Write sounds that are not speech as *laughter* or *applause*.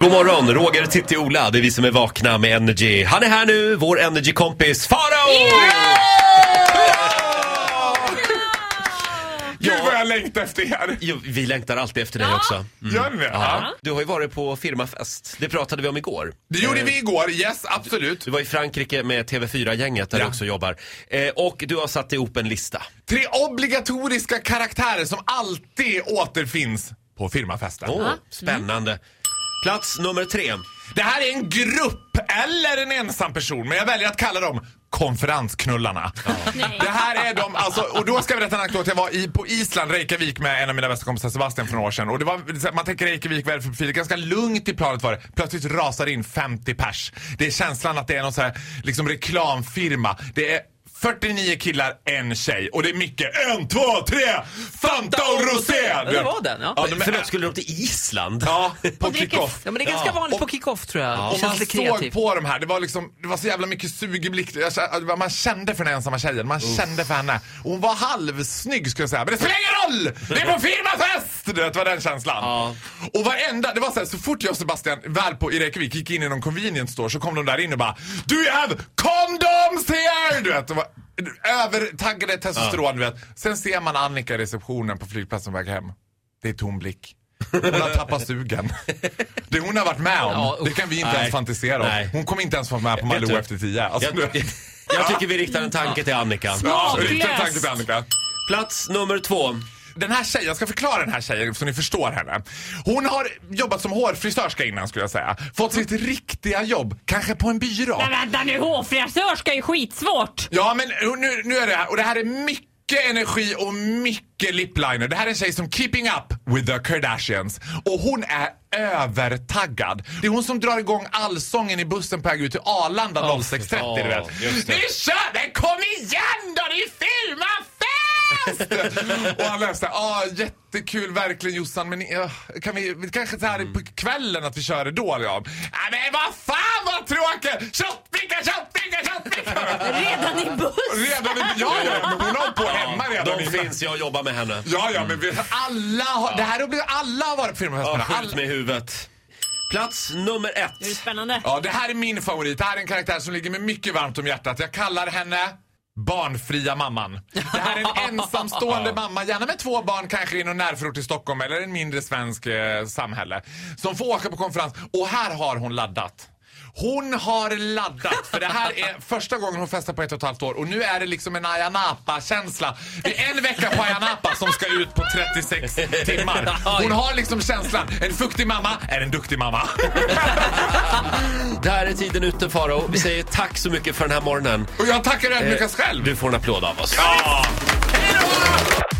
God morgon, Roger, Titti, Ola. Det är vi som är vakna med Energy. Han är här nu, vår Energy-kompis Farao! Gud vad jag längtar efter er! Jo, vi längtar alltid efter dig också. Mm. Gör ni det? Ja. Du har ju varit på firmafest. Det pratade vi om igår. Det gjorde vi igår, yes absolut. Du var i Frankrike med TV4-gänget där Ja. du också jobbar. Eh, och du har satt ihop en lista. Tre obligatoriska karaktärer som alltid återfinns på firmafesten. Åh, spännande. Plats nummer tre. Det här är en grupp eller en ensam person, men jag väljer att kalla dem konferensknullarna. Det här är de, alltså, och då ska jag berätta en anekdot. Jag var i, på Island, Reykjavik med en av mina bästa kompisar Sebastian för några år sedan. Och det var, man tänker Reykjavik, vad är det för profil? Ganska lugnt i planet var det. Plötsligt rasar in 50 pers. Det är känslan att det är någon så här, liksom reklamfirma. Det är 49 killar, en tjej. Och det är mycket en, två, tre, Fanta och Rosé! Ja, det var den, ja. ja de är, Förlåt, skulle de till Island? ja på kick-off. Ja, men det är ganska Ja. vanligt på Och- kick-off tror jag. Det Och man såg på de här, det var, liksom, det var så jävla mycket sug i blick. Man kände för den ensamma tjejen, man kände för henne. Och hon var halvsnygg skulle jag säga, men det spelar ingen roll! Det är på firmafest! Det var den känslan. Ja. Och varenda, det var så här, så fort jag och Sebastian väl på i Reykjavik gick in i någon convenience store så kom de där in och bara Do you have condoms here? Du vet, övertaggade testosteron, du vet. Sen ser man Annika i receptionen på flygplatsen på väg hem. Det är tom blick. Hon har tappat sugen. Det hon har varit med om, Ja, det kan vi inte Nej. ens fantisera om. Nej. Hon kommer inte ens vara med på Malou efter tio. Alltså, Jag, du- jag tycker vi riktar en tanke till Annika. Ja, Smaklöst. riktigt tanke till Annika. Plats nummer två. Den här tjejen, jag ska förklara den här tjejen så ni förstår henne. Hon har jobbat som hårfrisörska innan skulle jag säga. Fått sitt riktiga jobb, kanske på en byrå. Men vänta nu, hårfrisörska är ju skitsvårt. Ja men nu, nu är det här, och det här är mycket energi och mycket lipliner. Det här är en tjej som keeping up with the Kardashians. Och hon är övertaggad. Det är hon som drar igång allsången i bussen på väg ut till Arlanda 06.30 du vet. Nu kör vi! Kom igen då! Det är och han läste, ja jättekul verkligen Jossan men uh, kan vi, kanske så här på kvällen att vi kör det då? Ja. Nej men vad fan vad tråkigt! Shotbricka, shotbricka, shotbricka! Redan i buss. Redan i, ja, ja, men hon har på hemma redan. De innan. finns, jag jobbar med henne. Ja, ja, men vi, alla har, det här har blivit, alla har varit på Ja, firmafesterna. skjut i huvudet. Plats nummer Det är ett. spännande. Ja, det här är min favorit. Det här är en karaktär som ligger mig mycket varmt om hjärtat. Jag kallar henne Barnfria mamman. Det här är en ensamstående *laughs* mamma, gärna med två barn, kanske i någon närförort i Stockholm eller en mindre svensk eh, samhälle. Som får åka på konferens. Och här har hon laddat. Hon har laddat, för det här är *laughs* första gången hon festar på ett och ett halvt år och nu är det liksom en Ayia Napa-känsla. Det är en vecka på Ayia Napa som ska ut på 36 timmar. *laughs* Hon har liksom känslan, en fuktig mamma är en duktig mamma. *laughs* Där är tiden ute Faro. Vi säger tack så mycket för den här morgonen. Och jag tackar ödmjukast själv. Du får en applåd av oss. Ja. Hej då!